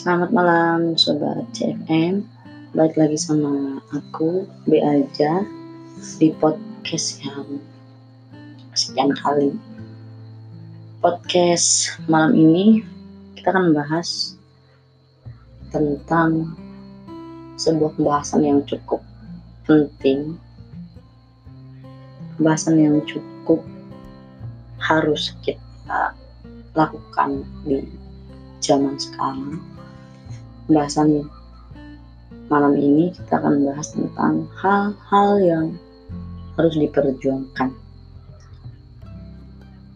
Selamat malam Sobat CFM Balik lagi sama aku B aja Di podcast yang sekian kali. Podcast malam ini Kita akan membahas Tentang Sebuah pembahasan yang cukup penting. Pembahasan yang cukup Harus kita lakukan di zaman sekarang pembahasan malam ini kita akan membahas tentang hal-hal yang harus diperjuangkan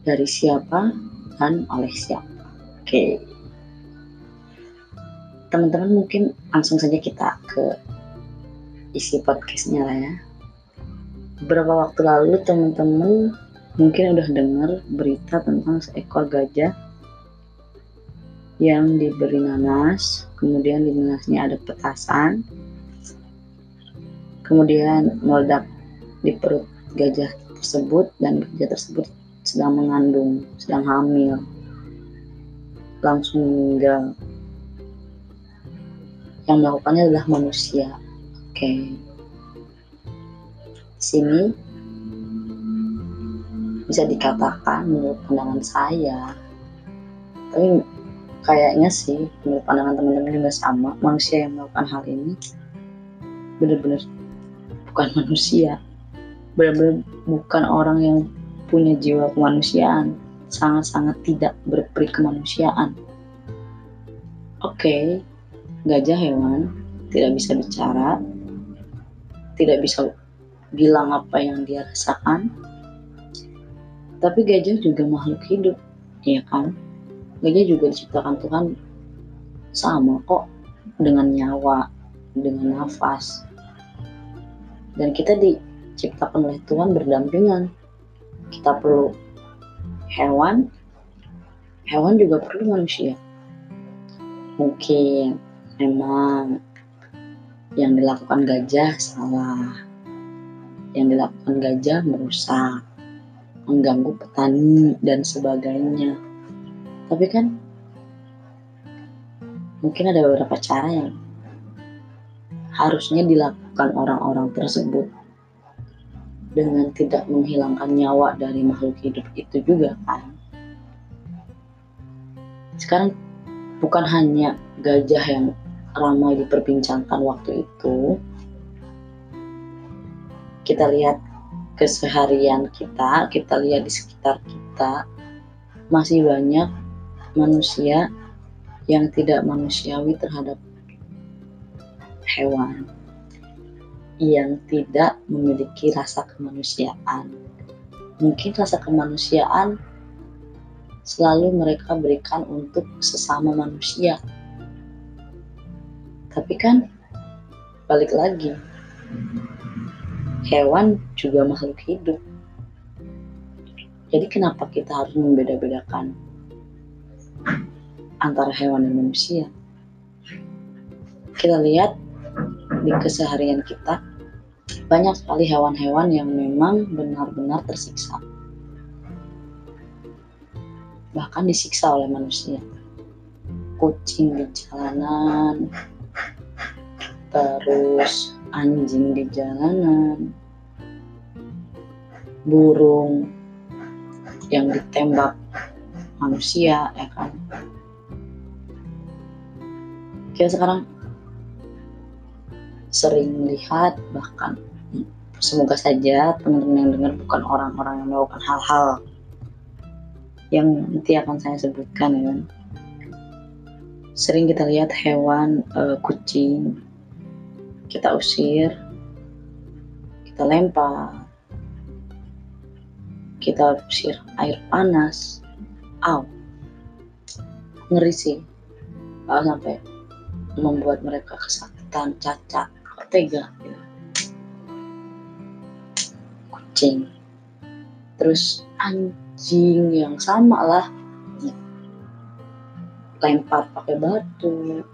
dari siapa dan oleh siapa. Oke. Teman-teman mungkin langsung saja kita ke isi podcastnya lah ya. Beberapa waktu lalu teman-teman mungkin udah dengar berita tentang seekor gajah yang diberi nanas, kemudian di nanasnya ada petasan, kemudian meledak di perut gajah tersebut dan gajah tersebut sedang mengandung, sedang hamil, langsung meninggal. Yang melakukannya adalah manusia. Oke. Okay. Sini bisa dikatakan menurut pandangan saya, tapi kayaknya sih menurut pandangan teman-teman juga sama manusia yang melakukan hal ini benar-benar bukan manusia. Benar-benar bukan orang yang punya jiwa kemanusiaan. Sangat-sangat tidak berperi kemanusiaan. Oke okay, gajah hewan tidak bisa bicara. Tidak bisa bilang apa yang dia rasakan. Tapi gajah juga makhluk hidup ya kan gajah juga diciptakan Tuhan sama kok dengan nyawa, dengan nafas. Dan kita diciptakan oleh Tuhan berdampingan. Kita perlu hewan, hewan juga perlu manusia. Mungkin memang yang dilakukan gajah salah. Yang dilakukan gajah merusak, mengganggu petani dan sebagainya tapi kan mungkin ada beberapa cara yang harusnya dilakukan orang-orang tersebut dengan tidak menghilangkan nyawa dari makhluk hidup itu juga kan. Sekarang bukan hanya gajah yang ramai diperbincangkan waktu itu kita lihat keseharian kita kita lihat di sekitar kita masih banyak manusia yang tidak manusiawi terhadap hewan yang tidak memiliki rasa kemanusiaan. Mungkin rasa kemanusiaan selalu mereka berikan untuk sesama manusia. Tapi kan balik lagi, hewan juga makhluk hidup. Jadi kenapa kita harus membeda-bedakan antara hewan dan manusia. Kita lihat di keseharian kita, banyak sekali hewan-hewan yang memang benar-benar tersiksa. Bahkan disiksa oleh manusia. Kucing di jalanan, terus anjing di jalanan, burung yang ditembak manusia ya kan kita sekarang sering melihat bahkan semoga saja teman-teman yang dengar bukan orang-orang yang melakukan hal-hal yang nanti akan saya sebutkan ya. Sering kita lihat hewan uh, kucing kita usir kita lempar kita usir air panas. Aw ngeri sih. Sampai membuat mereka kesakitan, cacat, tega gitu. Kucing. Terus anjing yang sama lah lempar pakai batu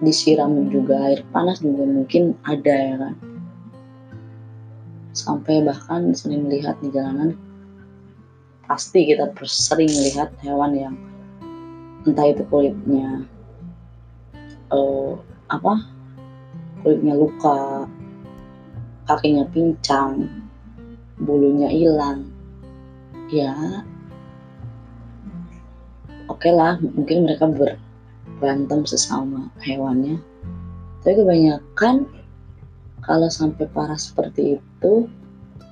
disiram juga air panas juga mungkin ada ya kan sampai bahkan sering melihat di jalanan pasti kita sering melihat hewan yang entah itu kulitnya uh, apa? Kulitnya luka kakinya pincang bulunya hilang. Ya. Oke okay lah mungkin mereka berantem sesama hewannya. Tapi kebanyakan kalau sampai parah seperti itu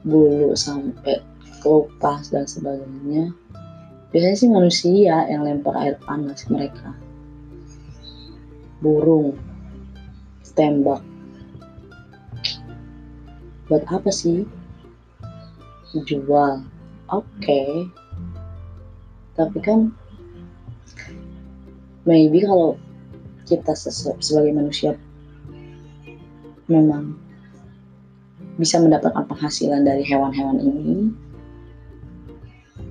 bulu sampai kelupas dan sebagainya biasanya sih manusia yang lempar air panas mereka burung tembak buat apa sih jual oke okay. tapi kan maybe kalau kita sebagai manusia memang bisa mendapatkan penghasilan dari hewan-hewan ini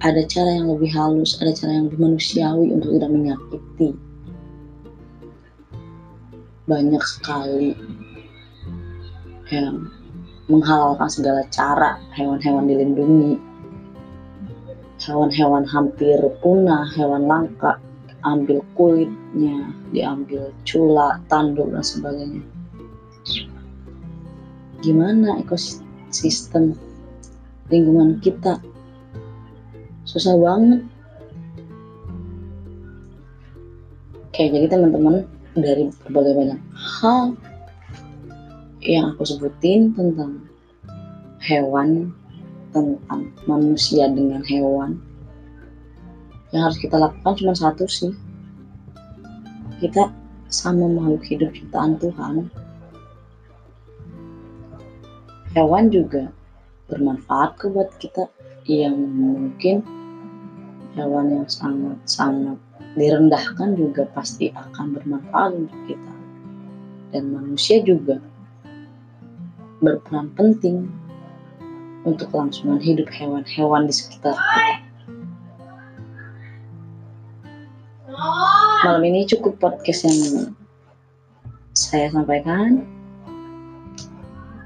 ada cara yang lebih halus, ada cara yang lebih manusiawi untuk tidak menyakiti. Banyak sekali yang menghalalkan segala cara hewan-hewan dilindungi. Hewan-hewan hampir punah hewan langka ambil kulitnya diambil cula tanduk dan sebagainya. Gimana ekosistem lingkungan kita? Susah banget. Oke, jadi teman-teman dari berbagai banyak hal yang aku sebutin tentang hewan, tentang manusia dengan hewan, yang harus kita lakukan cuma satu sih. Kita sama makhluk hidup ciptaan Tuhan. Hewan juga bermanfaat ke buat kita yang mungkin hewan yang sangat-sangat direndahkan juga pasti akan bermanfaat untuk kita dan manusia juga berperan penting untuk kelangsungan hidup hewan-hewan di sekitar kita. Malam ini cukup podcast yang saya sampaikan.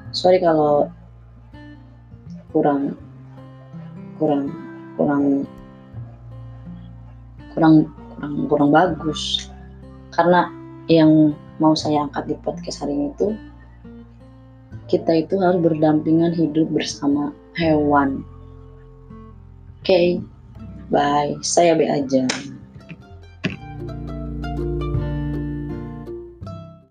Sorry kalau kurang kurang kurang kurang kurang kurang bagus karena yang mau saya angkat di podcast hari ini tuh kita itu harus berdampingan hidup bersama hewan. Oke, okay, bye. Saya B aja.